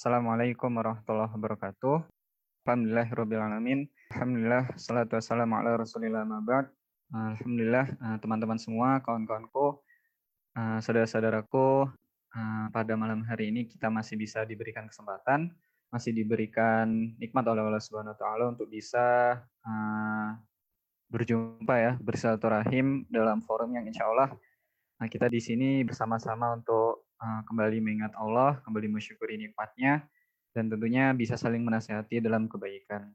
Assalamualaikum warahmatullahi wabarakatuh. Alhamdulillahirrahmanirrahim. Alhamdulillah, salatu wassalamu ala rasulillah mabad. Alhamdulillah, eh, teman-teman semua, kawan-kawanku, eh, saudara-saudaraku, eh, pada malam hari ini kita masih bisa diberikan kesempatan, masih diberikan nikmat oleh Allah Subhanahu taala untuk bisa berjumpa ya, bersilaturahim dalam forum yang insya Allah kita di sini bersama-sama untuk kembali mengingat Allah, kembali mensyukuri nikmatnya, dan tentunya bisa saling menasihati dalam kebaikan.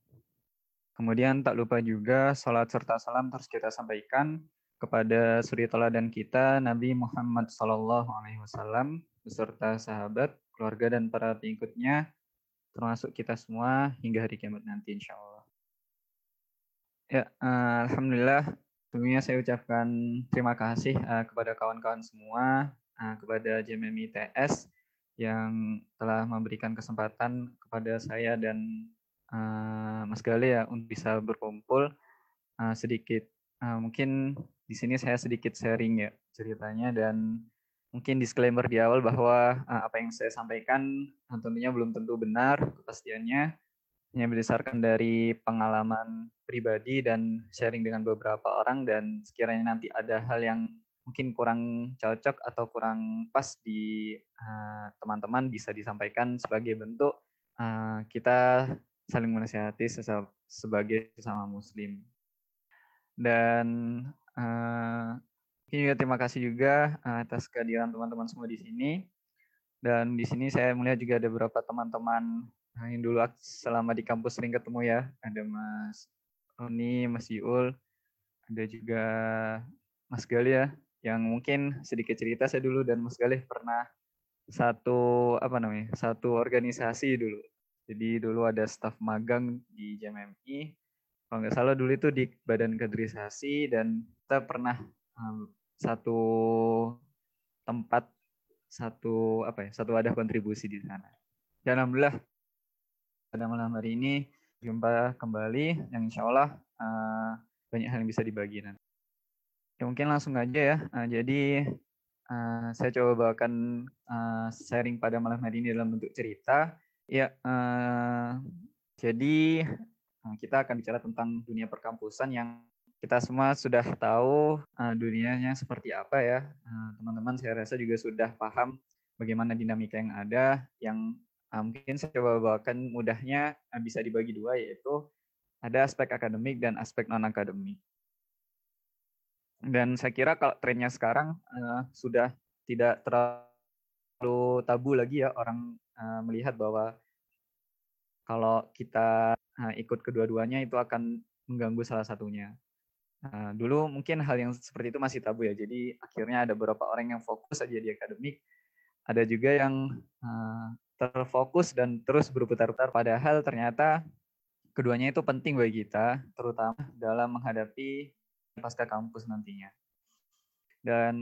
Kemudian tak lupa juga salat serta salam terus kita sampaikan kepada suri teladan kita Nabi Muhammad Sallallahu Alaihi Wasallam beserta sahabat, keluarga dan para pengikutnya termasuk kita semua hingga hari kiamat nanti insya Allah. Ya, uh, alhamdulillah tentunya saya ucapkan terima kasih uh, kepada kawan-kawan semua, uh, kepada JMMI TS yang telah memberikan kesempatan kepada saya dan uh, Mas Gale ya untuk bisa berkumpul uh, sedikit. Uh, mungkin di sini saya sedikit sharing ya ceritanya dan mungkin disclaimer di awal bahwa uh, apa yang saya sampaikan tentunya belum tentu benar kepastiannya hanya berdasarkan dari pengalaman pribadi dan sharing dengan beberapa orang dan sekiranya nanti ada hal yang mungkin kurang cocok atau kurang pas di teman-teman uh, bisa disampaikan sebagai bentuk uh, kita saling menasihati sebagai sesama muslim. Dan uh, juga terima kasih juga atas kehadiran teman-teman semua di sini. Dan di sini saya melihat juga ada beberapa teman-teman yang dulu selama di kampus sering ketemu ya. Ada Mas Roni, Mas Yul, ada juga Mas Galia yang mungkin sedikit cerita saya dulu dan Mas Galih pernah satu apa namanya satu organisasi dulu. Jadi dulu ada staf magang di JMMI. Kalau nggak salah dulu itu di Badan Kaderisasi dan kita pernah um, satu tempat satu apa ya satu wadah kontribusi di sana. Dan alhamdulillah pada malam hari ini jumpa kembali yang insya Allah uh, banyak hal yang bisa dibagi nanti. Ya mungkin langsung aja ya. Uh, jadi uh, saya coba bawakan uh, sharing pada malam hari ini dalam bentuk cerita. Ya, uh, jadi uh, kita akan bicara tentang dunia perkampusan yang kita semua sudah tahu uh, dunianya seperti apa ya. Teman-teman uh, saya rasa juga sudah paham bagaimana dinamika yang ada. Yang uh, mungkin saya coba bawakan mudahnya uh, bisa dibagi dua yaitu ada aspek akademik dan aspek non akademik. Dan saya kira kalau trennya sekarang uh, sudah tidak terlalu tabu lagi ya orang uh, melihat bahwa kalau kita uh, ikut kedua-duanya itu akan mengganggu salah satunya. Uh, dulu mungkin hal yang seperti itu masih tabu ya. Jadi akhirnya ada beberapa orang yang fokus saja di akademik, ada juga yang uh, terfokus dan terus berputar-putar. Padahal ternyata keduanya itu penting bagi kita, terutama dalam menghadapi pasca kampus nantinya. Dan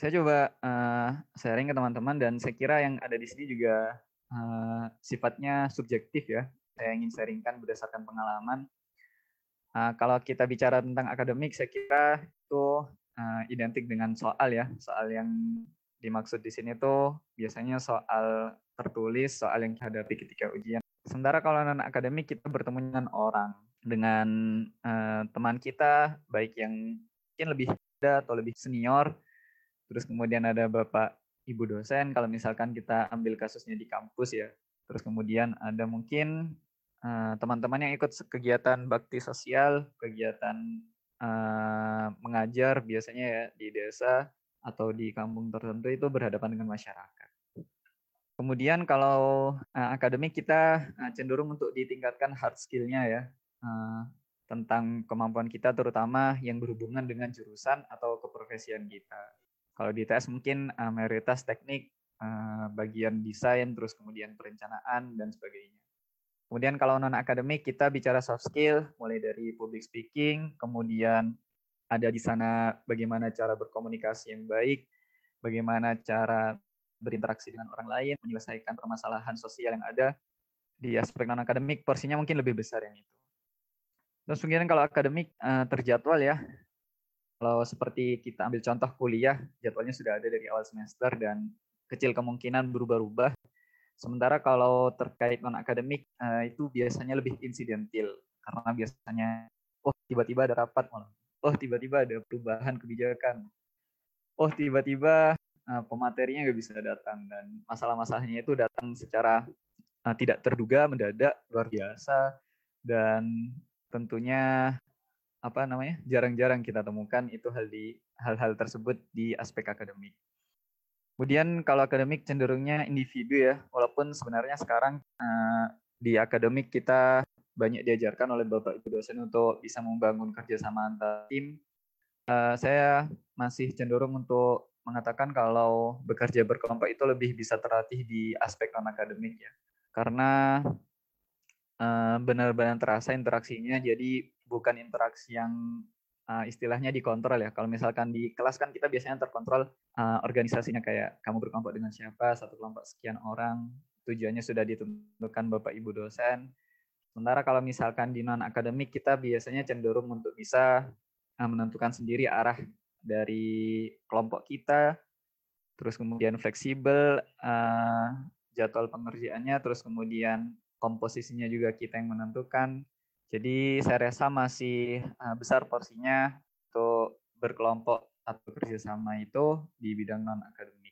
saya coba uh, sharing ke teman-teman dan saya kira yang ada di sini juga uh, sifatnya subjektif ya. Saya ingin sharingkan berdasarkan pengalaman. Uh, kalau kita bicara tentang akademik, saya kira itu uh, identik dengan soal ya. Soal yang dimaksud di sini tuh biasanya soal tertulis, soal yang dihadapi ketika ujian. Sementara kalau non akademik kita bertemu dengan orang, dengan uh, teman kita baik yang mungkin lebih muda atau lebih senior terus kemudian ada bapak ibu dosen kalau misalkan kita ambil kasusnya di kampus ya terus kemudian ada mungkin teman teman-teman yang ikut kegiatan bakti sosial kegiatan uh, mengajar biasanya ya di desa atau di kampung tertentu itu berhadapan dengan masyarakat Kemudian kalau uh, akademik kita uh, cenderung untuk ditingkatkan hard skill-nya ya. Eh, tentang kemampuan kita terutama yang berhubungan dengan jurusan atau keprofesian kita. Kalau di tes mungkin uh, mayoritas teknik, uh, bagian desain, terus kemudian perencanaan dan sebagainya. Kemudian kalau non akademik kita bicara soft skill, mulai dari public speaking, kemudian ada di sana bagaimana cara berkomunikasi yang baik, bagaimana cara berinteraksi dengan orang lain, menyelesaikan permasalahan sosial yang ada. Di aspek non akademik porsinya mungkin lebih besar yang itu. Terus kemudian kalau akademik uh, terjadwal ya. Kalau seperti kita ambil contoh kuliah, jadwalnya sudah ada dari awal semester dan kecil kemungkinan berubah-ubah. Sementara kalau terkait non akademik uh, itu biasanya lebih insidentil karena biasanya oh tiba-tiba ada rapat malah. Oh tiba-tiba ada perubahan kebijakan. Oh tiba-tiba uh, pematerinya nggak bisa datang dan masalah-masalahnya itu datang secara tidak terduga, mendadak, luar biasa dan tentunya apa namanya jarang-jarang kita temukan itu hal di hal-hal tersebut di aspek akademik. Kemudian kalau akademik cenderungnya individu ya, walaupun sebenarnya sekarang uh, di akademik kita banyak diajarkan oleh Bapak Ibu dosen untuk bisa membangun kerjasama antar tim. Uh, saya masih cenderung untuk mengatakan kalau bekerja berkelompok itu lebih bisa terlatih di aspek non akademik ya, karena uh, benar-benar terasa interaksinya. Jadi bukan interaksi yang uh, istilahnya dikontrol ya. Kalau misalkan di kelas kan kita biasanya terkontrol uh, organisasinya kayak kamu berkelompok dengan siapa, satu kelompok sekian orang, tujuannya sudah ditentukan Bapak Ibu dosen. Sementara kalau misalkan di non akademik kita biasanya cenderung untuk bisa menentukan sendiri arah dari kelompok kita, terus kemudian fleksibel jadwal pengerjaannya, terus kemudian komposisinya juga kita yang menentukan jadi saya rasa masih uh, besar porsinya untuk berkelompok atau kerjasama itu di bidang non akademik.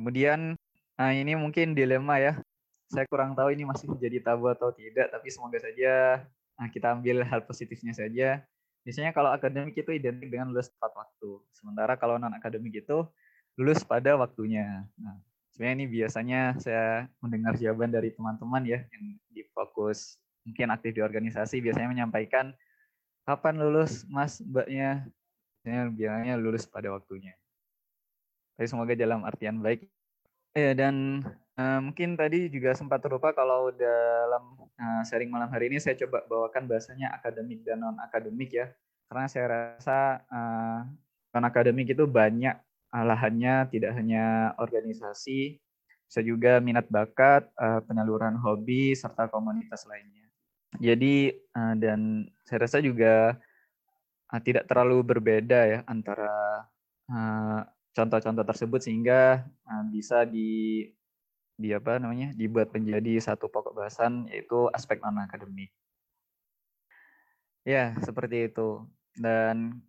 Kemudian uh, ini mungkin dilema ya. Saya kurang tahu ini masih menjadi tabu atau tidak, tapi semoga saja uh, kita ambil hal positifnya saja. Biasanya kalau akademik itu identik dengan lulus tepat waktu. Sementara kalau non akademik itu lulus pada waktunya. Nah, sebenarnya ini biasanya saya mendengar jawaban dari teman-teman ya yang di fokus mungkin aktif di organisasi biasanya menyampaikan kapan lulus mas mbaknya? Biasanya bilangnya lulus pada waktunya. Tapi semoga dalam artian baik. Ya dan uh, mungkin tadi juga sempat terlupa kalau dalam uh, sharing malam hari ini saya coba bawakan bahasanya akademik dan non akademik ya. Karena saya rasa uh, non akademik itu banyak lahannya tidak hanya organisasi bisa juga minat bakat, uh, penyaluran hobi serta komunitas lainnya. Jadi uh, dan saya rasa juga uh, tidak terlalu berbeda ya antara contoh-contoh tersebut sehingga bisa di di apa namanya dibuat menjadi satu pokok bahasan yaitu aspek non akademik. Ya seperti itu dan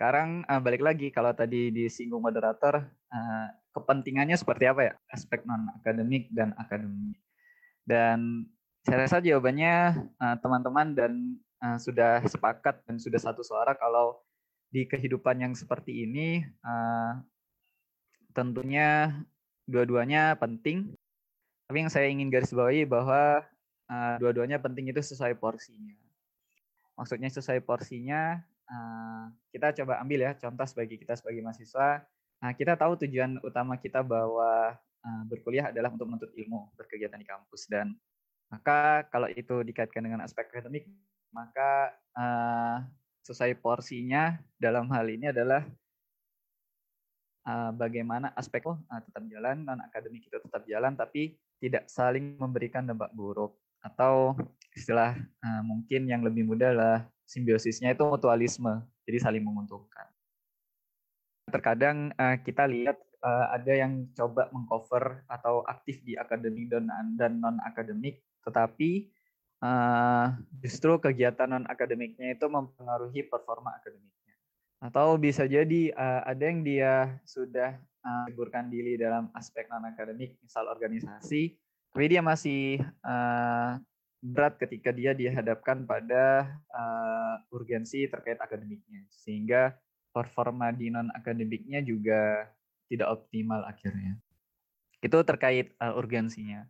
sekarang uh, balik lagi kalau tadi disinggung moderator uh, kepentingannya seperti apa ya aspek non akademik dan akademik dan saya rasa jawabannya eh, teman-teman uh, dan uh, sudah sepakat dan sudah satu suara kalau di kehidupan yang seperti ini uh, tentunya dua-duanya penting. Tapi yang saya ingin garis bawahi bahwa uh, dua-duanya penting itu sesuai porsinya. Maksudnya sesuai porsinya, uh, kita coba ambil ya contoh sebagai kita sebagai mahasiswa. Nah, kita tahu tujuan utama kita bahwa uh, berkuliah adalah untuk menuntut ilmu, berkegiatan di kampus dan maka kalau itu dikaitkan dengan aspek akademik, maka uh, sesuai porsinya dalam hal ini adalah uh, bagaimana aspek oh, uh, tetap jalan, non akademik itu tetap jalan, tapi tidak saling memberikan dampak buruk atau istilah uh, mungkin yang lebih mudah adalah simbiosisnya itu mutualisme, jadi saling menguntungkan. Terkadang uh, kita lihat uh, ada yang coba mengcover atau aktif di akademik dan, dan non akademik tetapi uh, justru kegiatan non akademiknya itu mempengaruhi performa akademiknya. Atau bisa jadi uh, ada yang dia sudah uh, diri dalam aspek non akademik, misal organisasi, tapi dia masih uh, berat ketika dia dihadapkan pada uh, urgensi terkait akademiknya, sehingga performa di non akademiknya juga tidak optimal akhirnya. Itu terkait uh, urgensinya.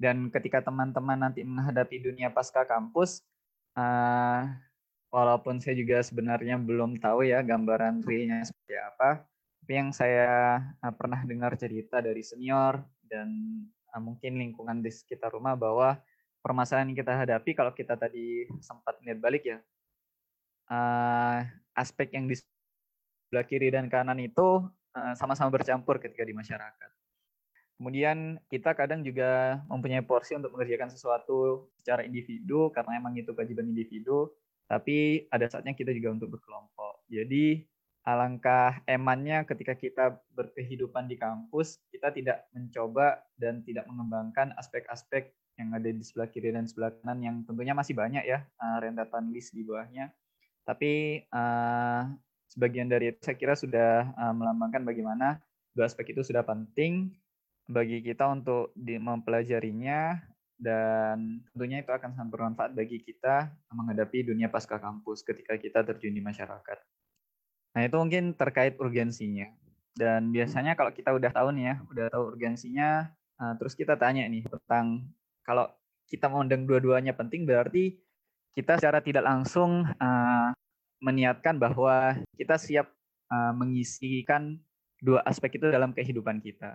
Dan ketika teman-teman nanti menghadapi dunia pasca kampus, uh, walaupun saya juga sebenarnya belum tahu ya gambaran realnya seperti apa, tapi yang saya uh, pernah dengar cerita dari senior dan uh, mungkin lingkungan di sekitar rumah bahwa permasalahan yang kita hadapi kalau kita tadi sempat lihat balik ya, uh, aspek yang di sebelah kiri dan kanan itu sama-sama bercampur ketika di masyarakat. Kemudian kita kadang juga mempunyai porsi untuk mengerjakan sesuatu secara individu karena emang itu kewajiban individu, tapi ada saatnya kita juga untuk berkelompok. Jadi alangkah emannya ketika kita berkehidupan di kampus, kita tidak mencoba dan tidak mengembangkan aspek-aspek yang ada di sebelah kiri dan sebelah kanan yang tentunya masih banyak ya uh, rentetan list di bawahnya. Tapi uh, sebagian dari itu saya kira sudah uh, melambangkan bagaimana dua aspek itu sudah penting bagi kita untuk mempelajarinya dan tentunya itu akan sangat bermanfaat bagi kita menghadapi dunia pasca kampus ketika kita terjun di masyarakat. Nah, itu mungkin terkait urgensinya. Dan biasanya kalau kita udah tahu nih ya, udah tahu urgensinya, uh, terus kita tanya nih tentang kalau kita mau undang dua-duanya penting berarti kita secara tidak langsung uh, meniatkan bahwa kita siap uh, mengisikan dua aspek itu dalam kehidupan kita.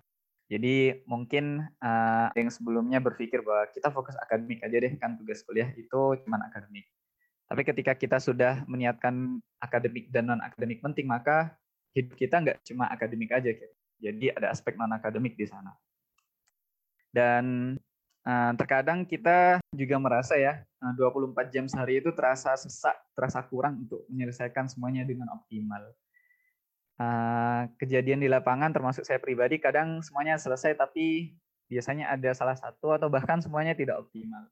Jadi mungkin uh, yang sebelumnya berpikir bahwa kita fokus akademik aja deh kan tugas kuliah itu cuma akademik. Tapi ketika kita sudah meniatkan akademik dan non akademik penting, maka hidup kita nggak cuma akademik aja. Jadi ada aspek non akademik di sana. Dan uh, terkadang kita juga merasa ya, uh, 24 jam sehari itu terasa sesak, terasa kurang untuk menyelesaikan semuanya dengan optimal. Uh, kejadian di lapangan termasuk saya pribadi kadang semuanya selesai tapi biasanya ada salah satu atau bahkan semuanya tidak optimal.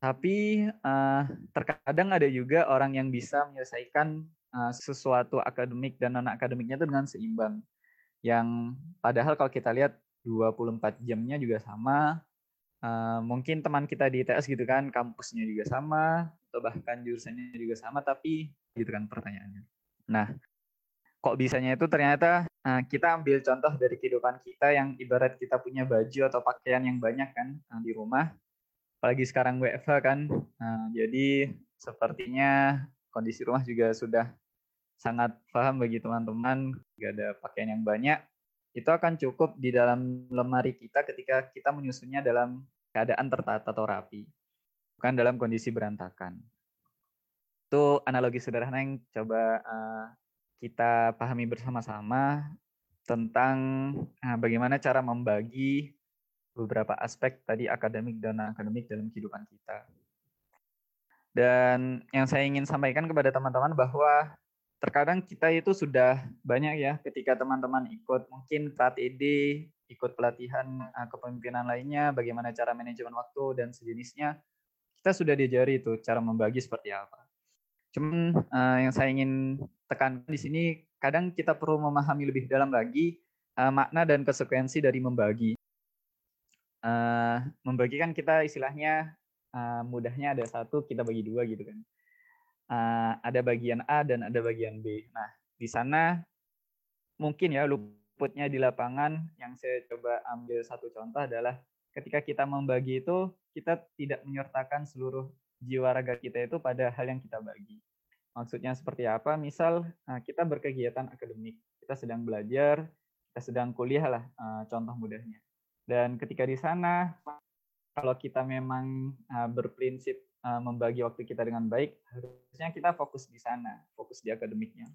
Tapi uh, terkadang ada juga orang yang bisa menyelesaikan sesuatu akademik dan non akademiknya itu dengan seimbang. Yang padahal kalau kita lihat 24 jamnya juga sama. Uh, mungkin teman kita di ITS gitu kan, kampusnya juga sama, atau bahkan jurusannya juga sama, tapi gitu kan pertanyaannya. Nah, kok bisanya itu ternyata uh, kita ambil contoh dari kehidupan kita yang ibarat kita punya baju atau pakaian yang banyak kan uh, di rumah apalagi sekarang WFH kan. Nah, jadi sepertinya kondisi rumah juga sudah sangat paham bagi teman-teman, jika ada pakaian yang banyak, itu akan cukup di dalam lemari kita ketika kita menyusunnya dalam keadaan tertata atau rapi, bukan dalam kondisi berantakan. Itu analogi sederhana yang coba uh, kita pahami bersama-sama tentang uh, bagaimana cara membagi beberapa aspek tadi akademik dan akademik dalam kehidupan kita. Dan yang saya ingin sampaikan kepada teman-teman bahwa terkadang kita itu sudah banyak ya ketika teman-teman ikut mungkin KTD, ikut pelatihan uh, kepemimpinan lainnya, bagaimana cara manajemen waktu dan sejenisnya, kita sudah diajari itu cara membagi seperti apa. Cuman uh, yang saya ingin tekankan di sini, kadang kita perlu memahami lebih dalam lagi uh, makna dan konsekuensi dari membagi uh, membagikan kita istilahnya mudahnya ada satu kita bagi dua gitu kan uh, ada bagian A dan ada bagian B. Nah di sana mungkin ya luputnya di lapangan yang saya coba ambil satu contoh adalah ketika kita membagi itu kita tidak menyertakan seluruh jiwa raga kita itu pada hal yang kita bagi. Maksudnya seperti apa? Misal kita berkegiatan akademik. Kita sedang belajar kita sedang kuliah lah contoh mudahnya. Dan ketika di sana, kalau kita memang berprinsip uh, membagi waktu kita dengan baik, harusnya kita fokus di sana, fokus di akademiknya.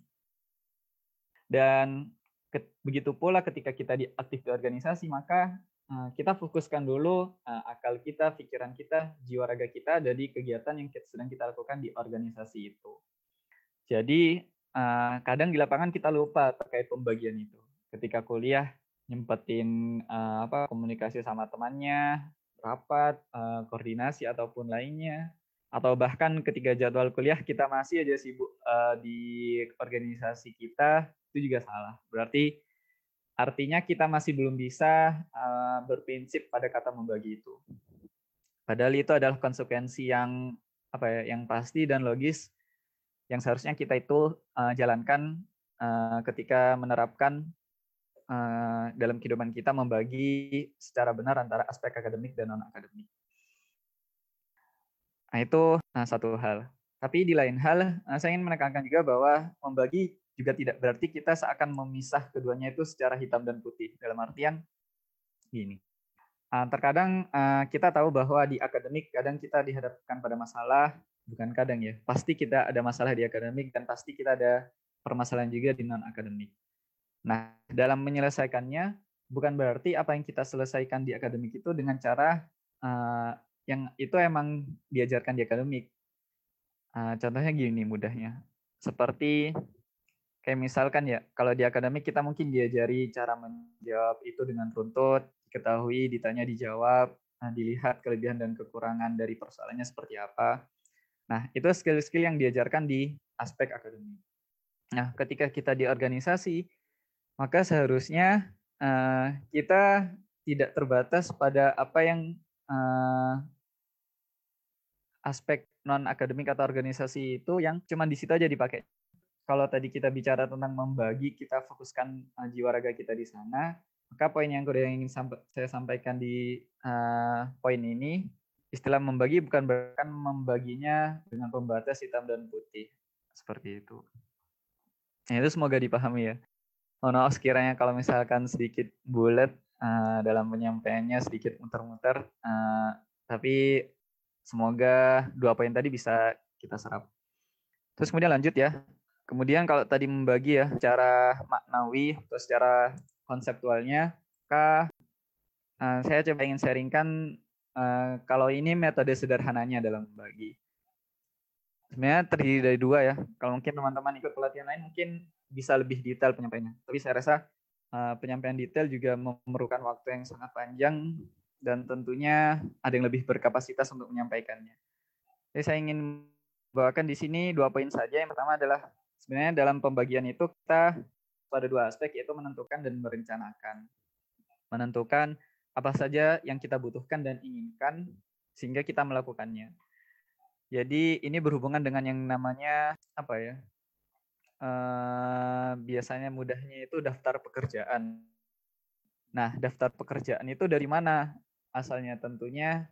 Dan ke, begitu pula ketika kita di aktif di organisasi, maka uh, kita fokuskan dulu uh, akal kita, pikiran kita, jiwa raga kita ada di kegiatan yang sedang kita lakukan di organisasi itu. Jadi kadang di lapangan kita lupa terkait pembagian itu. Ketika kuliah nyempetin apa komunikasi sama temannya, rapat, uh, koordinasi ataupun lainnya, atau bahkan ketika jadwal kuliah kita masih aja sibuk uh, di organisasi kita itu juga salah. Berarti artinya kita masih belum bisa uh, berprinsip pada kata membagi itu. Padahal itu adalah konsekuensi yang apa ya, yang pasti dan logis yang seharusnya kita itu jalankan ketika menerapkan uh, dalam kehidupan kita membagi secara benar antara aspek akademik dan non akademik. Nah itu nah, satu hal. Tapi di lain hal, uh, saya ingin menekankan juga bahwa membagi juga tidak berarti kita seakan memisah keduanya itu secara hitam dan putih. Dalam artian gini, terkadang kita tahu bahwa di akademik kadang kita dihadapkan pada masalah, bukan kadang ya, pasti kita ada masalah di akademik dan pasti kita ada permasalahan juga di non akademik. Nah, dalam menyelesaikannya bukan berarti apa yang kita selesaikan di akademik itu dengan cara uh, yang itu emang diajarkan di akademik. Uh, contohnya gini mudahnya, seperti Kayak misalkan ya, kalau di akademik kita mungkin diajari cara menjawab itu dengan runtut, diketahui, ditanya, dijawab, nah, dilihat kelebihan dan kekurangan dari persoalannya seperti apa. Nah, itu skill-skill yang diajarkan di aspek akademik. Nah, ketika kita di organisasi, maka seharusnya uh, kita tidak terbatas pada apa yang uh, aspek non akademik atau organisasi itu yang cuma di situ aja dipakai kalau tadi kita bicara tentang membagi, kita fokuskan uh, jiwa raga kita di sana, maka poin yang kedua yang ingin saya sampaikan di poin ini, istilah membagi bukan bahkan membaginya dengan pembatas hitam dan putih. Seperti itu. Nah, itu semoga dipahami ya. Oh no, sekiranya kalau misalkan sedikit bulat uh, dalam penyampaiannya, sedikit muter-muter, uh, tapi semoga dua poin tadi bisa kita serap. Terus kemudian lanjut ya, Kemudian kalau tadi membagi ya secara maknawi atau secara konseptualnya, maka uh, saya coba ingin sharingkan uh, kalau ini metode sederhananya dalam membagi. Sebenarnya terdiri dari dua ya. Kalau mungkin teman-teman ikut pelatihan lain mungkin bisa lebih detail penyampaiannya. Tapi saya rasa uh, penyampaian detail juga memerlukan waktu yang sangat panjang dan tentunya ada yang lebih berkapasitas untuk menyampaikannya. Jadi saya ingin bawakan di sini dua poin saja. Yang pertama adalah sebenarnya dalam pembagian itu kita pada dua aspek yaitu menentukan dan merencanakan. Menentukan apa saja yang kita butuhkan dan inginkan sehingga kita melakukannya. Jadi ini berhubungan dengan yang namanya apa ya? Uh, biasanya mudahnya itu daftar pekerjaan. Nah, daftar pekerjaan itu dari mana asalnya? Tentunya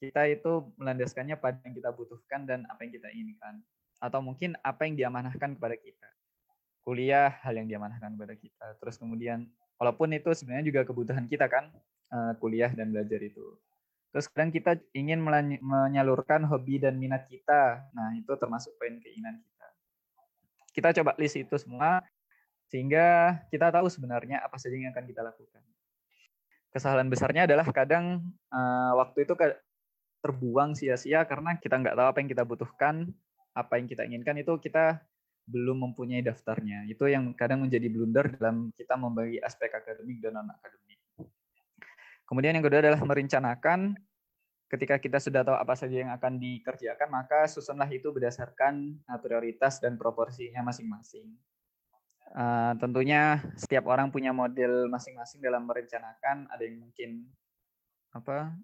kita itu melandaskannya pada yang kita butuhkan dan apa yang kita inginkan atau mungkin apa yang diamanahkan kepada kita. Kuliah hal yang diamanahkan kepada kita. Terus kemudian walaupun itu sebenarnya juga kebutuhan kita kan uh, kuliah dan belajar itu. Terus kadang kita ingin menyalurkan hobi dan minat kita. Nah, itu termasuk poin keinginan kita. Kita coba list itu semua sehingga kita tahu sebenarnya apa saja yang akan kita lakukan. Kesalahan besarnya adalah kadang uh, waktu itu terbuang sia-sia karena kita nggak tahu apa yang kita butuhkan apa yang kita inginkan itu kita belum mempunyai daftarnya. Itu yang kadang menjadi blunder dalam kita membagi aspek akademik dan non akademik. Kemudian yang kedua adalah merencanakan ketika kita sudah tahu apa saja yang akan dikerjakan, maka susunlah itu berdasarkan prioritas dan proporsinya masing-masing. Uh, tentunya setiap orang punya model masing-masing dalam merencanakan. Ada yang mungkin apa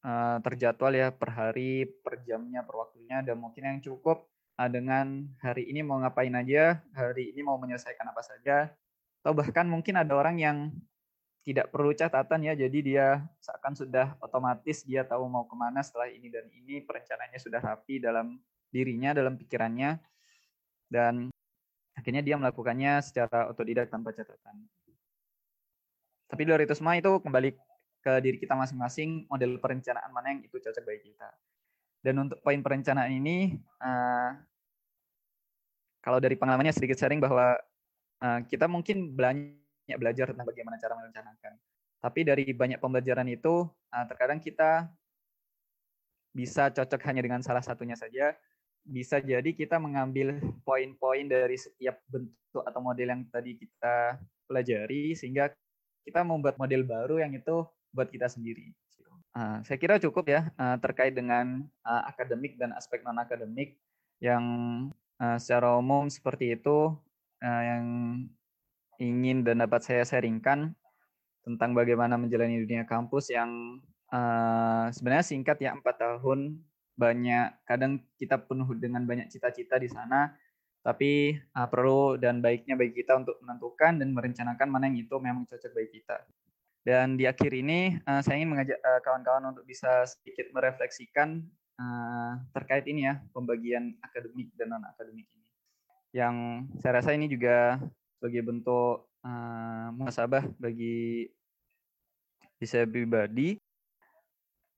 uh, terjadwal ya per hari, per jamnya, per waktunya, dan mungkin yang cukup uh, dengan hari ini mau ngapain aja, hari ini mau menyelesaikan apa saja, atau bahkan mungkin ada orang yang tidak perlu catatan ya, jadi dia seakan sudah otomatis dia tahu mau ke mana setelah ini dan ini, perencanaannya sudah rapi dalam dirinya, dalam pikirannya, dan akhirnya dia melakukannya secara otodidak tanpa catatan. Tapi dari itu semua itu kembali ke diri kita masing-masing, model perencanaan mana yang itu cocok bagi kita. Dan untuk poin perencanaan ini, uh, kalau dari pengalamannya sedikit sharing bahwa uh, kita mungkin banyak belajar tentang bagaimana cara merencanakan. Tapi dari banyak pembelajaran itu, uh, terkadang kita bisa cocok hanya dengan salah satunya saja. Bisa jadi kita mengambil poin-poin dari setiap bentuk atau model yang tadi kita pelajari, sehingga kita membuat model baru yang itu buat kita sendiri. Uh, saya kira cukup ya uh, terkait dengan akademik dan aspek non akademik yang secara umum seperti itu yang ingin dan dapat saya sharingkan tentang bagaimana menjalani dunia kampus yang uh, sebenarnya singkat ya empat tahun. Banyak kadang kita penuh dengan banyak cita-cita di sana tapi uh, perlu dan baiknya bagi kita untuk menentukan dan merencanakan mana yang itu memang cocok bagi kita. Dan di akhir ini uh, saya ingin mengajak kawan-kawan uh, untuk bisa sedikit merefleksikan uh, terkait ini ya pembagian akademik dan non akademik ini. Yang saya rasa ini juga sebagai bentuk uh, muhasabah bagi bisa pribadi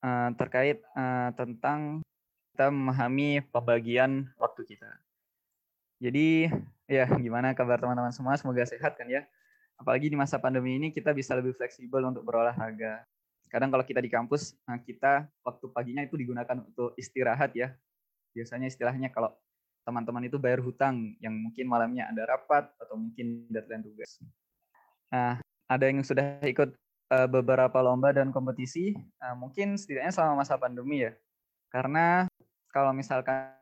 uh, terkait uh, tentang kita memahami pembagian waktu kita. Jadi ya gimana kabar teman-teman semua? Semoga sehat kan ya. Apalagi di masa pandemi ini kita bisa lebih fleksibel untuk berolahraga kadang kalau kita di kampus nah kita waktu paginya itu digunakan untuk istirahat ya biasanya istilahnya kalau teman-teman itu bayar hutang yang mungkin malamnya ada rapat atau mungkin deadline tugas. Nah, ada yang sudah ikut uh, beberapa lomba dan kompetisi, uh, mungkin setidaknya selama masa pandemi ya. Karena kalau misalkan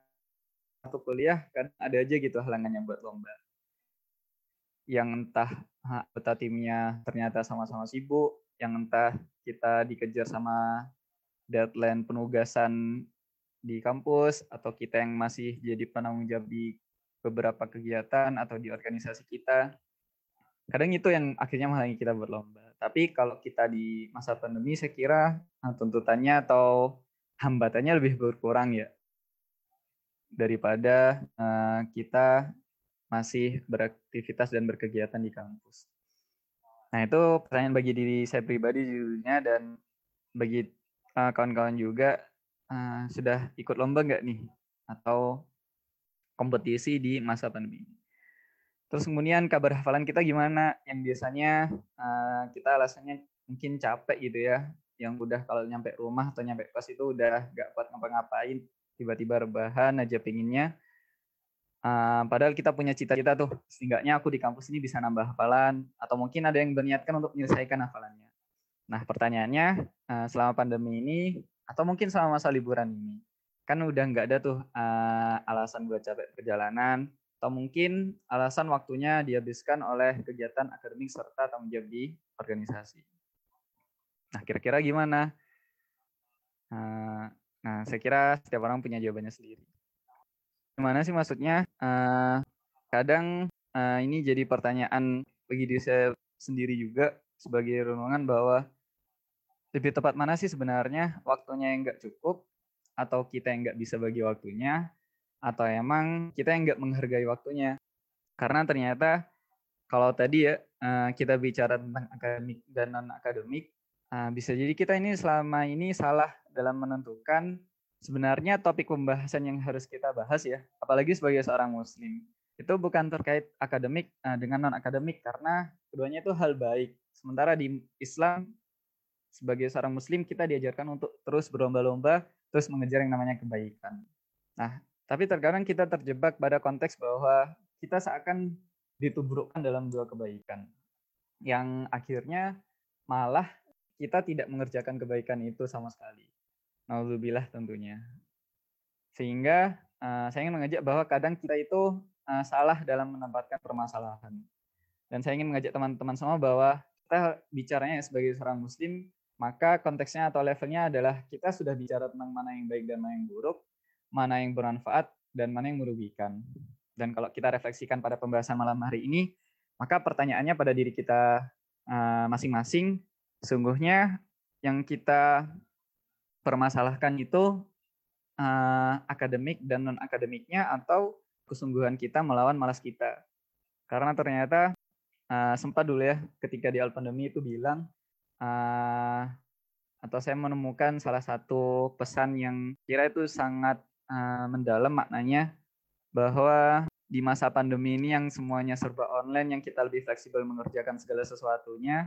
waktu kuliah kan ada aja gitu halangannya buat lomba. Yang entah anggota timnya ternyata sama-sama sibuk, yang entah kita dikejar sama deadline penugasan di kampus atau kita yang masih jadi penanggung jawab di beberapa kegiatan atau di organisasi kita. Kadang itu yang akhirnya menghalangi kita berlomba. Tapi kalau kita di masa pandemi saya kira nah, tuntutannya atau hambatannya lebih berkurang ya daripada uh, kita masih beraktivitas dan berkegiatan di kampus. Nah itu pertanyaan bagi diri saya pribadi judulnya dan bagi uh, kawan-kawan juga uh, sudah ikut lomba nggak nih atau kompetisi di masa pandemi ini. Terus kemudian kabar hafalan kita gimana? Yang biasanya uh, kita alasannya mungkin capek gitu ya, yang udah kalau nyampe rumah atau nyampe kelas itu udah nggak kuat ngapa-ngapain, tiba-tiba rebahan aja pinginnya. Uh, padahal kita punya cita-cita tuh, setidaknya aku di kampus ini bisa nambah hafalan, atau mungkin ada yang berniatkan untuk menyelesaikan hafalannya. Nah pertanyaannya, uh, selama pandemi ini atau mungkin sama masa liburan ini kan udah nggak ada tuh uh, alasan buat capek perjalanan atau mungkin alasan waktunya dihabiskan oleh kegiatan akademik serta tanggung jawab di organisasi. Nah, kira-kira gimana? Uh, nah, saya kira setiap orang punya jawabannya sendiri. Gimana sih maksudnya? Uh, kadang uh, ini jadi pertanyaan bagi diri saya sendiri juga sebagai renungan bahwa lebih tepat mana sih sebenarnya waktunya yang nggak cukup atau kita yang nggak bisa bagi waktunya? Atau emang kita yang nggak menghargai waktunya? Karena ternyata kalau tadi ya eh, kita bicara tentang akademik dan non akademik eh, bisa jadi kita ini selama ini salah dalam menentukan sebenarnya topik pembahasan yang harus kita bahas ya apalagi sebagai seorang muslim. Itu bukan terkait akademik eh, dengan non akademik karena keduanya itu hal baik. Sementara di Islam sebagai seorang muslim kita diajarkan untuk terus berlomba-lomba, terus mengejar yang namanya kebaikan. Nah, tapi terkadang kita terjebak pada konteks bahwa kita seakan ditubrukkan dalam dua kebaikan. Yang akhirnya malah kita tidak mengerjakan kebaikan itu sama sekali. Nauzubillah tentunya. Sehingga uh, saya ingin mengajak bahwa kadang kita itu uh, salah dalam menempatkan permasalahan. Dan saya ingin mengajak teman-teman semua bahwa kita bicaranya sebagai seorang muslim maka konteksnya atau levelnya adalah kita sudah bicara tentang mana yang baik dan mana yang buruk, mana yang bermanfaat dan mana yang merugikan. Dan kalau kita refleksikan pada pembahasan malam hari ini, maka pertanyaannya pada diri kita eh, masing-masing, uh, sungguhnya yang kita permasalahkan itu uh, akademik dan non akademiknya atau kesungguhan kita melawan malas kita. Karena ternyata uh, sempat dulu ya ketika di al pandemi itu bilang uh, atau saya menemukan salah satu pesan yang kira itu sangat uh, mendalam maknanya bahwa di masa pandemi ini yang semuanya serba online, yang kita lebih fleksibel mengerjakan segala sesuatunya,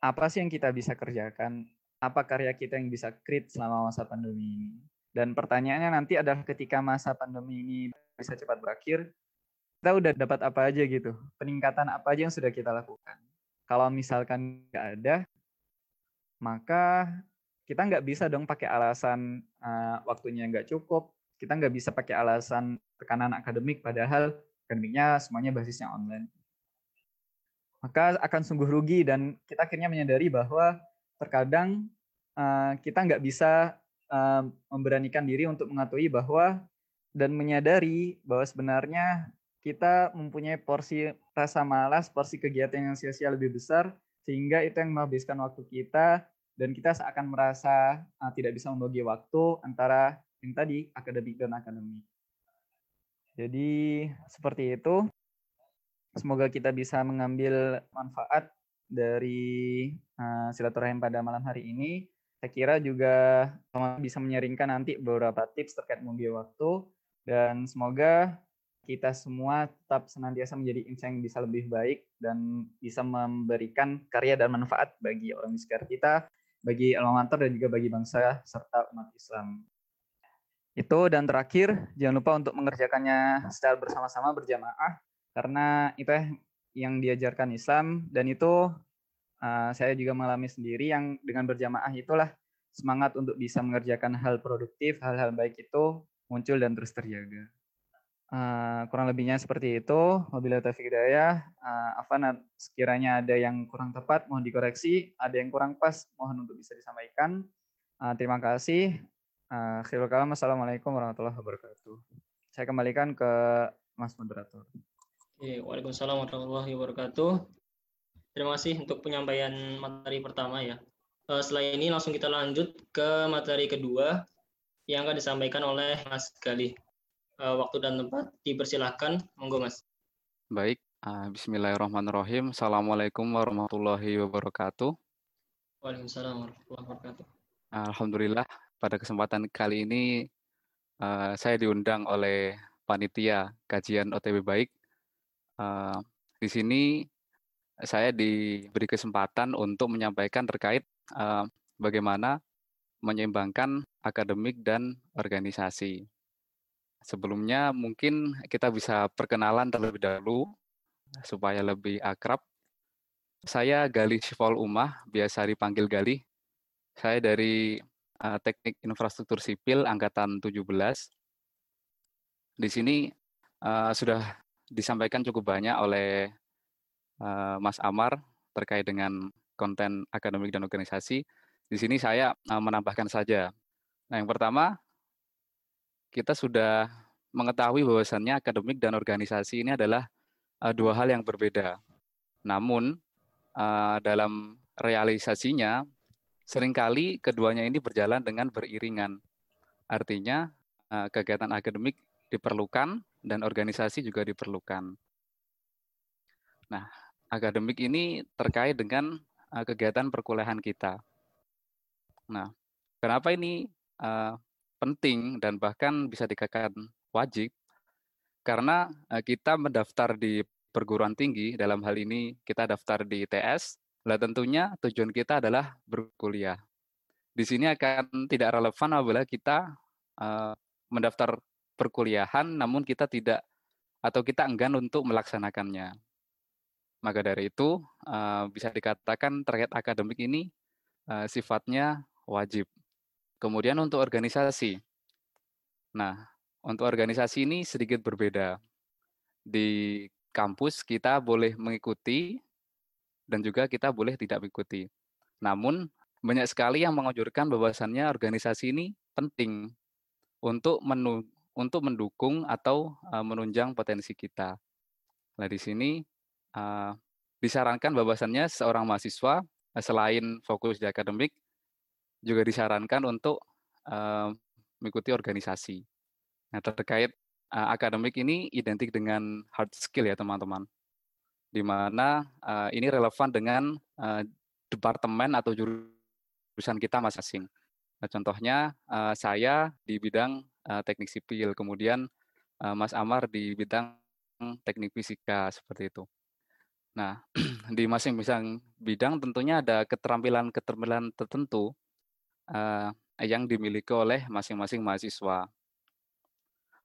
apa sih yang kita bisa kerjakan? Apa karya kita yang bisa create selama masa pandemi ini? Dan pertanyaannya nanti adalah ketika masa pandemi ini bisa cepat berakhir, kita udah dapat apa aja gitu? Peningkatan apa aja yang sudah kita lakukan? Kalau misalkan nggak ada, maka kita nggak bisa dong pakai alasan uh, waktunya nggak cukup, kita nggak bisa pakai alasan tekanan akademik, padahal akademiknya semuanya basisnya online. Maka akan sungguh rugi dan kita akhirnya menyadari bahwa terkadang uh, kita nggak bisa uh, memberanikan diri untuk mengakui bahwa dan menyadari bahwa sebenarnya kita mempunyai porsi rasa malas, porsi kegiatan yang sia-sia lebih besar sehingga itu yang menghabiskan waktu kita dan kita seakan merasa uh, tidak bisa membagi waktu antara yang tadi akademik dan akademik. Jadi seperti itu. Semoga kita bisa mengambil manfaat dari uh, silaturahim pada malam hari ini. Saya kira juga bisa menyaringkan nanti beberapa tips terkait membagi waktu dan semoga kita semua tetap senantiasa menjadi insan yang bisa lebih baik dan bisa memberikan karya dan manfaat bagi orang di sekitar kita, bagi mater dan juga bagi bangsa serta umat Islam. Itu dan terakhir jangan lupa untuk mengerjakannya secara bersama-sama berjamaah karena itu yang diajarkan Islam dan itu uh, saya juga mengalami sendiri yang dengan berjamaah itulah semangat untuk bisa mengerjakan hal produktif, hal-hal baik itu muncul dan terus terjaga. Uh, kurang lebihnya seperti itu. Wabillahi taufiq hidayah. Uh, Afan sekiranya ada yang kurang tepat mohon dikoreksi, ada yang kurang pas mohon untuk bisa disampaikan. Uh, terima kasih. Uh, kalam. Assalamualaikum warahmatullahi wabarakatuh. Saya kembalikan ke Mas moderator. Oke, Waalaikumsalam warahmatullahi wabarakatuh. Terima kasih untuk penyampaian materi pertama ya. Uh, setelah ini langsung kita lanjut ke materi kedua yang akan disampaikan oleh Mas Galih uh, waktu dan tempat dipersilahkan. Monggo mas. Baik uh, Bismillahirrahmanirrahim. Assalamualaikum warahmatullahi wabarakatuh. Waalaikumsalam warahmatullahi wabarakatuh. Alhamdulillah pada kesempatan kali ini uh, saya diundang oleh panitia kajian OTW baik. Uh, di sini saya diberi kesempatan untuk menyampaikan terkait uh, bagaimana menyeimbangkan akademik dan organisasi. Sebelumnya mungkin kita bisa perkenalan terlebih dahulu supaya lebih akrab. Saya Gali Syifol Umah, biasa dipanggil Gali. Saya dari uh, Teknik Infrastruktur Sipil Angkatan 17. Di sini uh, sudah disampaikan cukup banyak oleh uh, Mas Amar terkait dengan konten akademik dan organisasi. Di sini saya menambahkan saja. Nah, yang pertama kita sudah mengetahui bahwasannya akademik dan organisasi ini adalah uh, dua hal yang berbeda. Namun uh, dalam realisasinya sering kali keduanya ini berjalan dengan beriringan. Artinya uh, kegiatan akademik diperlukan dan organisasi juga diperlukan. Nah, akademik ini terkait dengan uh, kegiatan perkuliahan kita. Nah, kenapa ini uh, penting dan bahkan bisa dikatakan wajib. Karena uh, kita mendaftar di perguruan tinggi dalam hal ini kita daftar di ITS lah tentunya tujuan kita adalah berkuliah. Di sini akan tidak relevan apabila kita uh, mendaftar perkuliahan namun kita tidak atau kita enggan untuk melaksanakannya. Maka dari itu uh, bisa dikatakan terkait akademik ini sifatnya wajib Kemudian untuk organisasi. Nah, untuk organisasi ini sedikit berbeda. Di kampus kita boleh mengikuti dan juga kita boleh tidak mengikuti. Namun banyak sekali yang menganjurkan bahwasannya organisasi ini penting untuk menu, untuk mendukung atau uh, menunjang potensi kita. Nah, di sini uh, disarankan bahwasannya seorang mahasiswa uh, selain fokus di akademik juga disarankan untuk mengikuti organisasi. Nah, terkait akademik ini identik dengan hard skill ya teman-teman, di mana ini relevan dengan departemen atau jurusan kita masing-masing. Nah, contohnya saya di bidang teknik sipil, kemudian Mas Amar di bidang teknik fisika seperti itu. Nah, di masing-masing bidang tentunya ada keterampilan-keterampilan tertentu uh, yang dimiliki oleh masing-masing mahasiswa.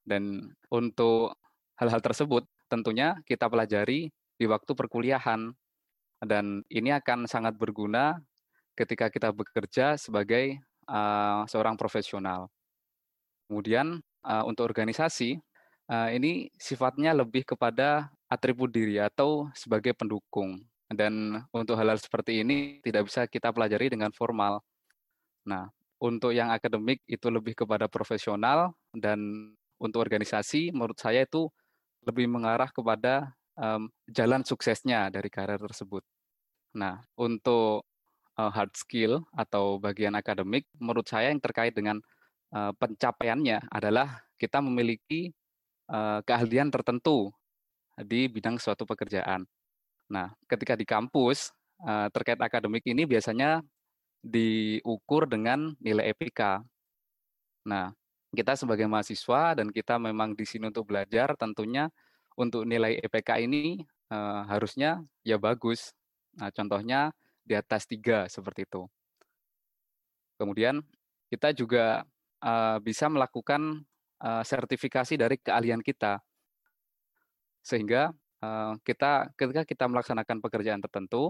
Dan untuk hal-hal tersebut tentunya kita pelajari di waktu perkuliahan dan ini akan sangat berguna ketika kita bekerja sebagai uh, seorang profesional. Kemudian uh, untuk organisasi uh, ini sifatnya lebih kepada atribut diri atau sebagai pendukung. Dan untuk hal-hal seperti ini tidak bisa kita pelajari dengan formal, Nah, untuk yang akademik itu lebih kepada profesional dan untuk organisasi menurut saya itu lebih mengarah kepada um, jalan suksesnya dari karir tersebut. Nah, untuk uh, hard skill atau bagian akademik menurut saya yang terkait dengan uh, pencapaiannya adalah kita memiliki uh, keahlian tertentu di bidang suatu pekerjaan. Nah, ketika di kampus terkait akademik ini biasanya diukur dengan nilai EPK. Nah, kita sebagai mahasiswa dan kita memang di sini untuk belajar, tentunya untuk nilai EPK ini uh, harusnya ya bagus. Nah, contohnya di atas tiga seperti itu. Kemudian kita juga uh, bisa melakukan uh, sertifikasi dari keahlian kita. Sehingga kita ketika kita melaksanakan pekerjaan tertentu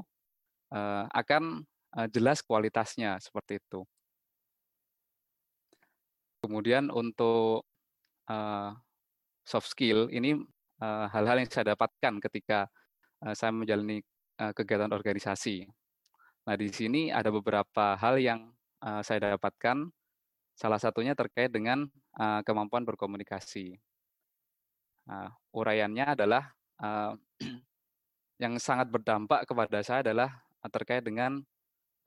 akan jelas kualitasnya seperti itu. Kemudian untuk uh, soft skill ini hal-hal uh, yang saya dapatkan ketika saya menjalani kegiatan organisasi. Nah, di sini ada beberapa hal yang saya dapatkan. Salah satunya terkait dengan kemampuan berkomunikasi. Uh, uraiannya adalah yang sangat berdampak kepada saya adalah terkait dengan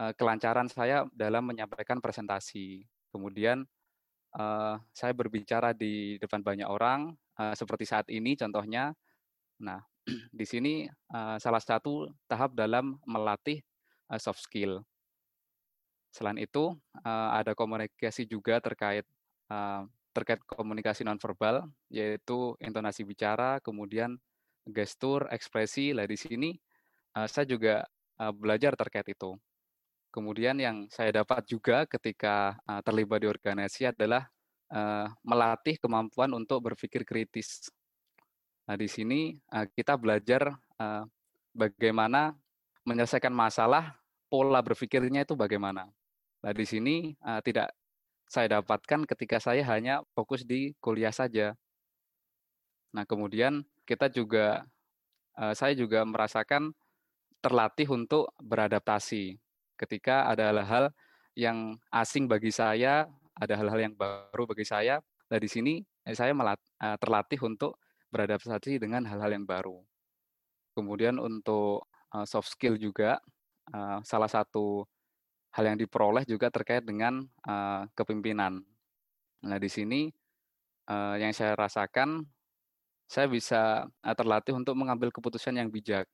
uh, kelancaran saya dalam menyampaikan presentasi. Kemudian uh, saya berbicara di depan banyak orang, uh, seperti saat ini contohnya. Nah, di sini uh, salah satu tahap dalam melatih uh, soft skill. Selain itu, uh, ada komunikasi juga terkait uh, terkait komunikasi nonverbal, yaitu intonasi bicara, kemudian gestur, ekspresi. Lah di sini uh, saya juga uh, belajar terkait itu. Kemudian yang saya dapat juga ketika terlibat di organisasi adalah melatih kemampuan untuk berpikir kritis. Nah, di sini kita belajar bagaimana menyelesaikan masalah, pola berpikirnya itu bagaimana. Nah, di sini tidak saya dapatkan ketika saya hanya fokus di kuliah saja. Nah, kemudian kita juga saya juga merasakan terlatih untuk beradaptasi ketika ada hal-hal yang asing bagi saya, ada hal-hal yang baru bagi saya. Nah, di sini eh, saya uh, terlatih untuk beradaptasi dengan hal-hal yang baru. Kemudian untuk uh, soft skill juga salah satu hal yang diperoleh juga terkait dengan kepemimpinan. Nah, di sini yang saya rasakan saya bisa terlatih untuk mengambil keputusan yang bijak.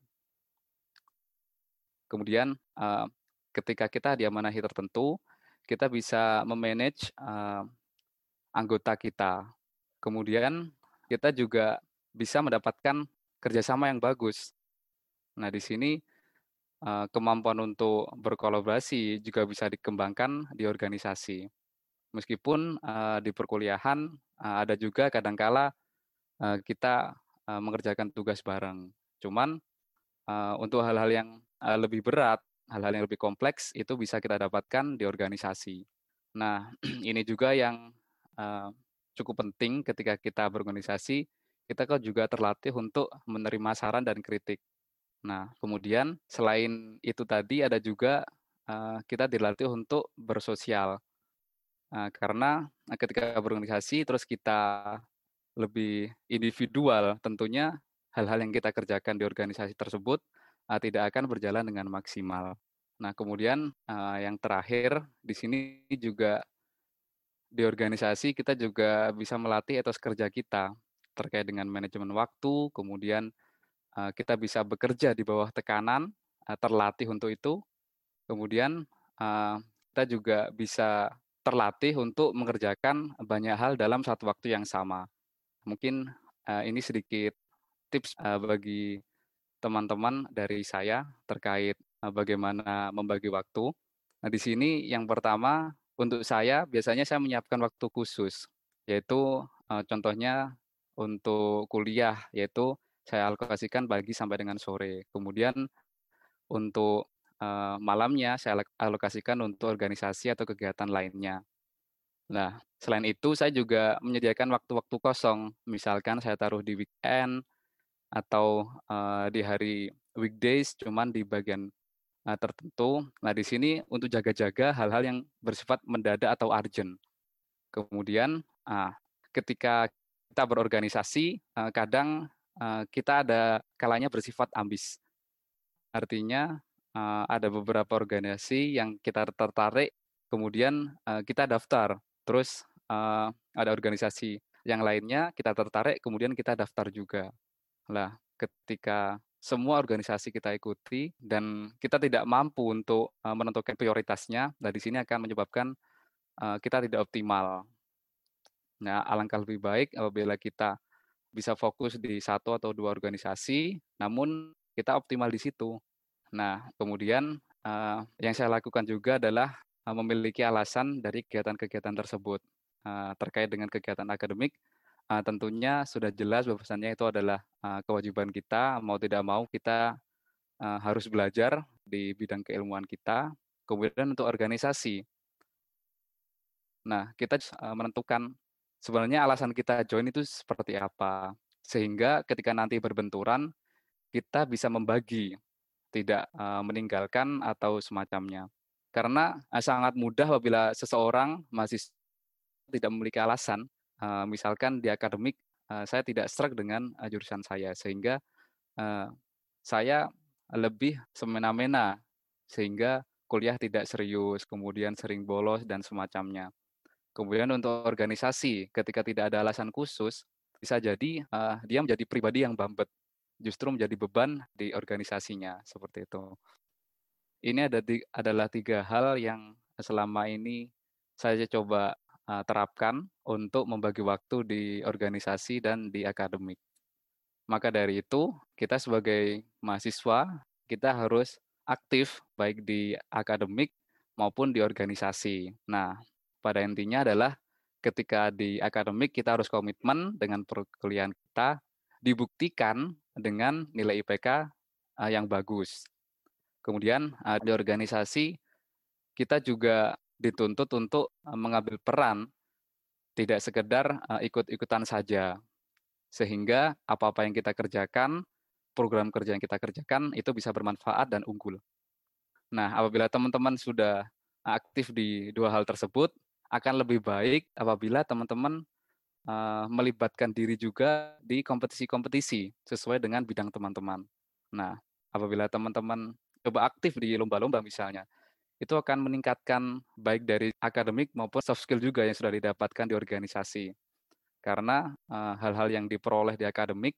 Kemudian ketika kita diamanahi tertentu, kita bisa memanage uh, anggota kita. Kemudian kita juga bisa mendapatkan kerjasama yang bagus. Nah, di sini uh, kemampuan untuk berkolaborasi juga bisa dikembangkan di organisasi. Meskipun uh, di perkuliahan uh, ada juga kadangkala uh, kita uh, mengerjakan tugas bareng. Cuman uh, untuk hal-hal yang uh, lebih berat, hal-hal yang lebih kompleks itu bisa kita dapatkan di organisasi. Nah, ini juga yang uh, cukup penting ketika kita berorganisasi, kita kok juga terlatih untuk menerima saran dan kritik. Nah, kemudian selain itu tadi ada juga uh, kita dilatih untuk bersosial. Uh, karena ketika berorganisasi terus kita lebih individual, tentunya hal-hal yang kita kerjakan di organisasi tersebut uh, tidak akan berjalan dengan maksimal. Nah, kemudian uh, yang terakhir di sini juga di organisasi kita juga bisa melatih etos kerja kita terkait dengan manajemen waktu, kemudian uh, kita bisa bekerja di bawah tekanan, terlatih untuk itu. Kemudian kita juga bisa terlatih untuk mengerjakan banyak hal dalam satu waktu yang sama. Mungkin ini sedikit tips bagi teman-teman dari saya terkait uh, bagaimana membagi waktu. Nah, di sini yang pertama untuk saya biasanya saya menyiapkan waktu khusus, yaitu uh, contohnya untuk kuliah, yaitu saya alokasikan pagi sampai dengan sore. Kemudian untuk uh, malamnya saya alokasikan untuk organisasi atau kegiatan lainnya. Nah, selain itu saya juga menyediakan waktu-waktu kosong. Misalkan saya taruh di weekend atau di hari weekdays cuman di bagian tertentu. Nah, di sini untuk jaga-jaga hal-hal yang bersifat mendadak atau urgent. Kemudian uh, ketika kita berorganisasi, uh, kadang uh, kita ada kalanya bersifat ambis. Artinya uh, ada beberapa organisasi yang kita tertarik, kemudian kita daftar Terus ada organisasi yang lainnya kita tertarik, kemudian kita daftar juga. Lah, ketika semua organisasi kita ikuti dan kita tidak mampu untuk uh, menentukan prioritasnya, nah di sini akan menyebabkan uh, kita tidak optimal. Nah, alangkah lebih baik apabila kita bisa fokus di satu atau dua organisasi, namun kita optimal di situ. Nah, kemudian uh, yang saya lakukan juga adalah memiliki alasan dari kegiatan-kegiatan tersebut. terkait dengan kegiatan akademik, uh, tentunya sudah jelas bahwasannya itu adalah uh, kewajiban kita mau tidak mau kita uh, harus belajar di bidang keilmuan kita. Kemudian untuk organisasi, nah kita uh, menentukan sebenarnya alasan kita join itu seperti apa, sehingga ketika nanti berbenturan kita bisa membagi, tidak uh, meninggalkan atau semacamnya. Karena sangat mudah apabila seseorang masih tidak memiliki alasan, uh, misalkan di akademik uh, saya tidak struck dengan uh, jurusan saya, sehingga saya lebih semena-mena, sehingga kuliah tidak serius, kemudian sering bolos dan semacamnya. Kemudian untuk organisasi, ketika tidak ada alasan khusus, bisa jadi dia menjadi pribadi yang bambet, justru menjadi beban di organisasinya seperti itu. Ini ada adalah tiga hal yang selama ini saya coba uh, terapkan untuk membagi waktu di organisasi dan di akademik. Maka dari itu, kita sebagai mahasiswa, kita harus aktif baik di akademik maupun di organisasi. Nah, pada intinya adalah ketika di akademik kita harus komitmen dengan perkuliahan kita, dibuktikan dengan nilai IPK uh, yang bagus. Kemudian uh, di organisasi kita juga dituntut untuk mengambil peran, tidak sekedar ikut-ikutan saja, sehingga apa-apa yang kita kerjakan, program kerja yang kita kerjakan itu bisa bermanfaat dan unggul. Nah, apabila teman-teman sudah aktif di dua hal tersebut, akan lebih baik apabila teman-teman melibatkan diri juga di kompetisi-kompetisi sesuai dengan bidang teman-teman. Nah, apabila teman-teman coba aktif di lomba-lomba misalnya, itu akan meningkatkan baik dari akademik maupun soft skill juga yang sudah didapatkan di organisasi. Karena hal-hal uh, yang diperoleh di akademik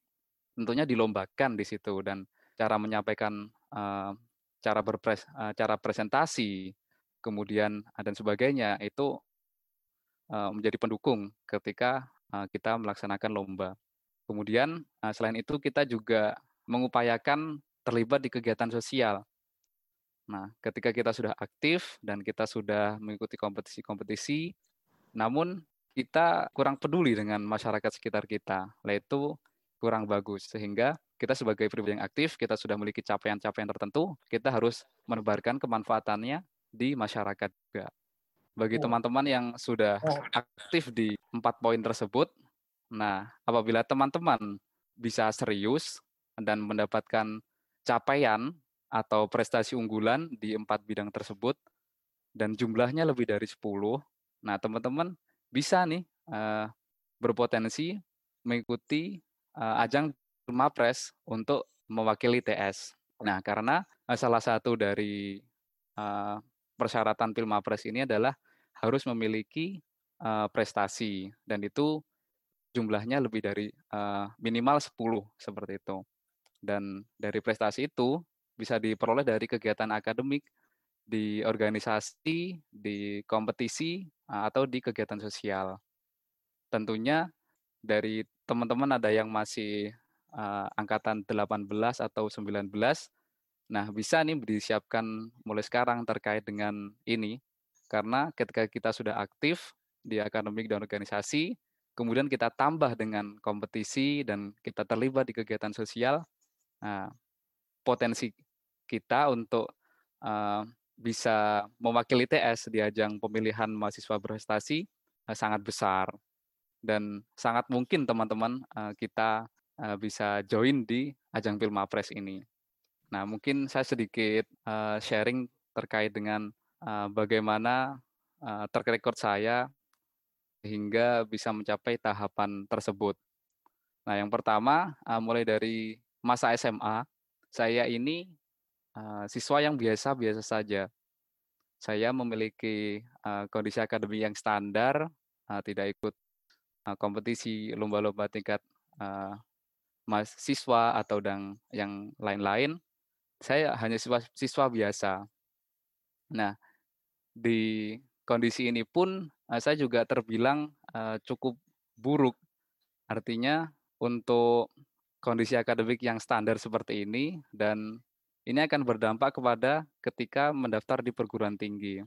tentunya dilombakan di situ dan cara menyampaikan uh, cara berpres uh, cara presentasi kemudian dan sebagainya itu menjadi pendukung ketika kita melaksanakan lomba. Kemudian selain itu kita juga mengupayakan terlibat di kegiatan sosial. Nah, ketika kita sudah aktif dan kita sudah mengikuti kompetisi-kompetisi, namun kita kurang peduli dengan masyarakat sekitar kita, yaitu kurang bagus. Sehingga kita sebagai pribadi yang aktif, kita sudah memiliki capaian-capaian tertentu, kita harus menebarkan kemanfaatannya di masyarakat juga bagi oh. teman-teman yang sudah oh. aktif di empat poin tersebut. Nah, apabila teman-teman bisa serius dan mendapatkan capaian atau prestasi unggulan di empat bidang tersebut dan jumlahnya lebih dari 10, nah teman-teman bisa nih uh, berpotensi mengikuti uh, ajang Mapres untuk mewakili TS. Nah, karena uh, salah satu dari uh, persyaratan Pilmapres ini adalah harus memiliki prestasi dan itu jumlahnya lebih dari minimal 10 seperti itu. Dan dari prestasi itu bisa diperoleh dari kegiatan akademik di organisasi, di kompetisi atau di kegiatan sosial. Tentunya dari teman-teman ada yang masih uh, angkatan 18 atau 19 Nah, bisa nih disiapkan mulai sekarang terkait dengan ini, karena ketika kita sudah aktif di akademik dan organisasi, kemudian kita tambah dengan kompetisi dan kita terlibat di kegiatan sosial, nah, potensi kita untuk uh, bisa mewakili TS di ajang pemilihan mahasiswa berprestasi uh, sangat besar dan sangat mungkin teman-teman uh, kita uh, bisa join di ajang Pilmapres ini. Nah, mungkin saya sedikit uh, sharing terkait dengan uh, bagaimana uh, track record saya hingga bisa mencapai tahapan tersebut. Nah, yang pertama, uh, mulai dari masa SMA, saya ini uh, siswa yang biasa-biasa saja. Saya memiliki uh, kondisi akademik yang standar, uh, tidak ikut uh, kompetisi lomba-lomba tingkat uh, mahasiswa atau dan yang lain-lain saya hanya siswa, siswa biasa. Nah, di kondisi ini pun uh, saya juga terbilang uh, cukup buruk. Artinya untuk kondisi akademik yang standar seperti ini dan ini akan berdampak kepada ketika mendaftar di perguruan tinggi.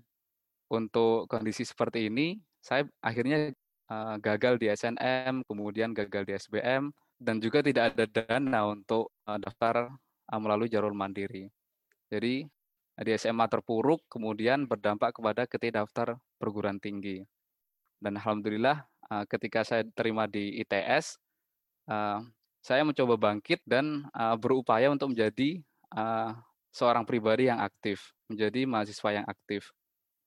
Untuk kondisi seperti ini, saya akhirnya uh, gagal di SNM, kemudian gagal di SBM, dan juga tidak ada dana untuk uh, daftar uh, melalui jalur mandiri. Jadi di SMA terpuruk, kemudian berdampak kepada ketika daftar perguruan tinggi. Dan alhamdulillah ketika saya terima di ITS, saya mencoba bangkit dan berupaya untuk menjadi uh, seorang pribadi yang aktif, menjadi mahasiswa yang aktif.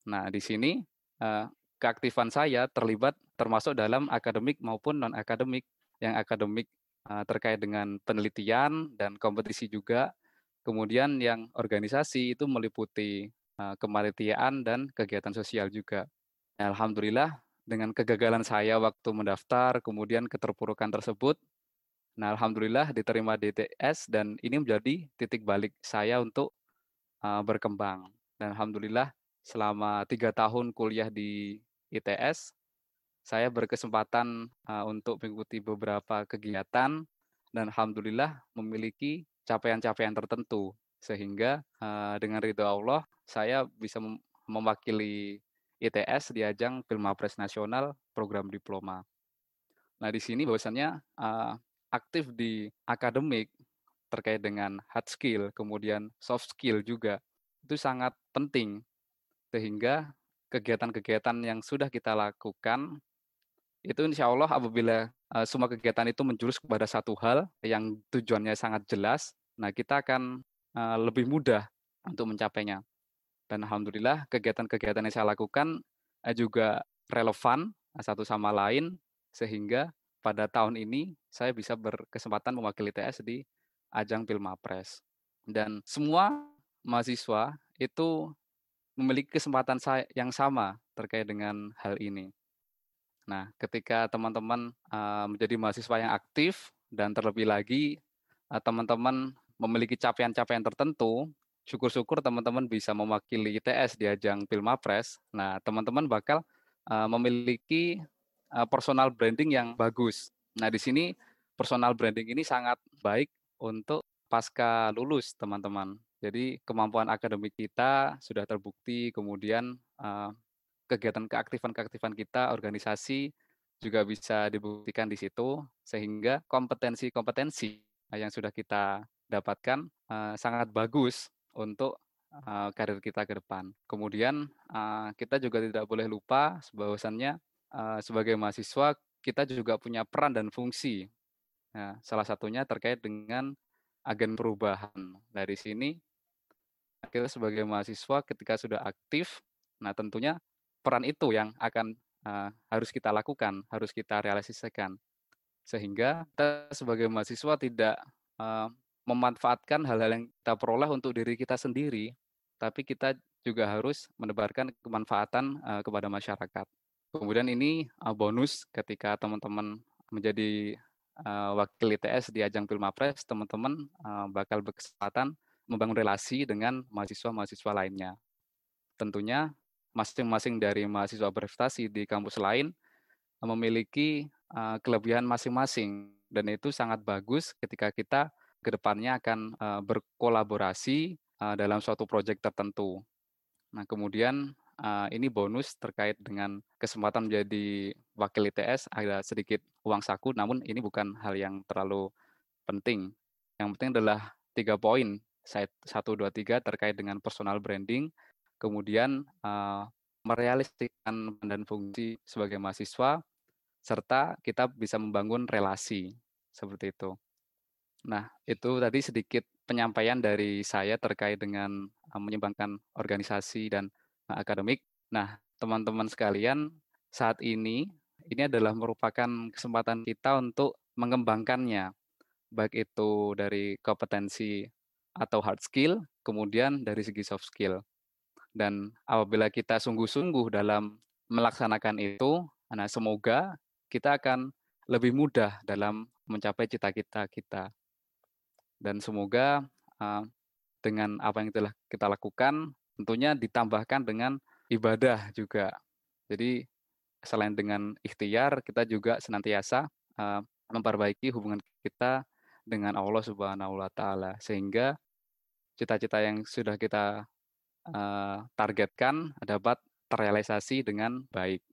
Nah, di sini uh, keaktifan saya terlibat termasuk dalam akademik maupun non akademik. Yang akademik uh, terkait dengan penelitian dan kompetisi juga. Kemudian yang organisasi itu meliputi uh, kemalitiaan dan kegiatan sosial juga. Alhamdulillah dengan kegagalan saya waktu mendaftar, kemudian keterpurukan tersebut, Nah, alhamdulillah diterima di ITS dan ini menjadi titik balik saya untuk uh, berkembang. Dan alhamdulillah selama tiga tahun kuliah di ITS, saya berkesempatan uh, untuk mengikuti beberapa kegiatan dan alhamdulillah memiliki capaian-capaian tertentu sehingga uh, dengan ridho Allah saya bisa mewakili ITS di ajang Filmapres Nasional program diploma. Nah di sini bahwasannya uh, aktif di akademik terkait dengan hard skill, kemudian soft skill juga, itu sangat penting. Sehingga kegiatan-kegiatan yang sudah kita lakukan, itu insya Allah apabila uh, semua kegiatan itu menjurus kepada satu hal yang tujuannya sangat jelas, nah kita akan uh, lebih mudah untuk mencapainya. Dan Alhamdulillah kegiatan-kegiatan yang saya lakukan uh, juga relevan satu sama lain, sehingga pada tahun ini saya bisa berkesempatan mewakili TS di ajang Pilmapres. Dan semua mahasiswa itu memiliki kesempatan yang sama terkait dengan hal ini. Nah, ketika teman-teman menjadi mahasiswa yang aktif dan terlebih lagi teman-teman memiliki capaian-capaian tertentu, syukur-syukur teman-teman bisa mewakili ITS di ajang Pilmapres. Nah, teman-teman bakal memiliki personal branding yang bagus. Nah, di sini personal branding ini sangat baik untuk pasca lulus, teman-teman. Jadi kemampuan akademik kita sudah terbukti, kemudian uh, kegiatan keaktifan-keaktifan kita, organisasi juga bisa dibuktikan di situ, sehingga kompetensi-kompetensi yang sudah kita dapatkan uh, sangat bagus untuk karir kita ke depan. Kemudian kita juga tidak boleh lupa bahwasannya uh, sebagai mahasiswa kita juga punya peran dan fungsi. Nah, salah satunya terkait dengan agen perubahan. Dari sini kita sebagai mahasiswa ketika sudah aktif, nah tentunya peran itu yang akan uh, harus kita lakukan, harus kita realisasikan. Sehingga kita sebagai mahasiswa tidak uh, memanfaatkan hal-hal yang kita peroleh untuk diri kita sendiri, tapi kita juga harus menebarkan kemanfaatan uh, kepada masyarakat. Kemudian ini uh, bonus ketika teman-teman menjadi uh, wakil ITS di ajang Pilmapres, teman-teman uh, bakal berkesempatan membangun relasi dengan mahasiswa-mahasiswa lainnya. Tentunya masing-masing dari mahasiswa berprestasi di kampus lain memiliki kelebihan masing-masing dan itu sangat bagus ketika kita ke depannya akan berkolaborasi dalam suatu proyek tertentu. Nah, kemudian uh, ini bonus terkait dengan kesempatan menjadi wakil ITS ada sedikit uang saku, namun ini bukan hal yang terlalu penting. Yang penting adalah tiga poin, satu dua tiga terkait dengan personal branding, kemudian uh, merealisasikan dan fungsi sebagai mahasiswa, serta kita bisa membangun relasi seperti itu. Nah, itu tadi sedikit penyampaian dari saya terkait dengan uh, menyumbangkan organisasi dan akademik. Nah, teman-teman sekalian, saat ini ini adalah merupakan kesempatan kita untuk mengembangkannya, baik itu dari kompetensi atau hard skill, kemudian dari segi soft skill. Dan apabila kita sungguh-sungguh dalam melaksanakan itu, nah semoga kita akan lebih mudah dalam mencapai cita-cita kita. Dan semoga uh, dengan apa yang telah kita lakukan, tentunya ditambahkan dengan ibadah juga. Jadi selain dengan ikhtiar, kita juga senantiasa memperbaiki hubungan kita dengan Allah Subhanahu wa taala sehingga cita-cita yang sudah kita targetkan dapat terrealisasi dengan baik.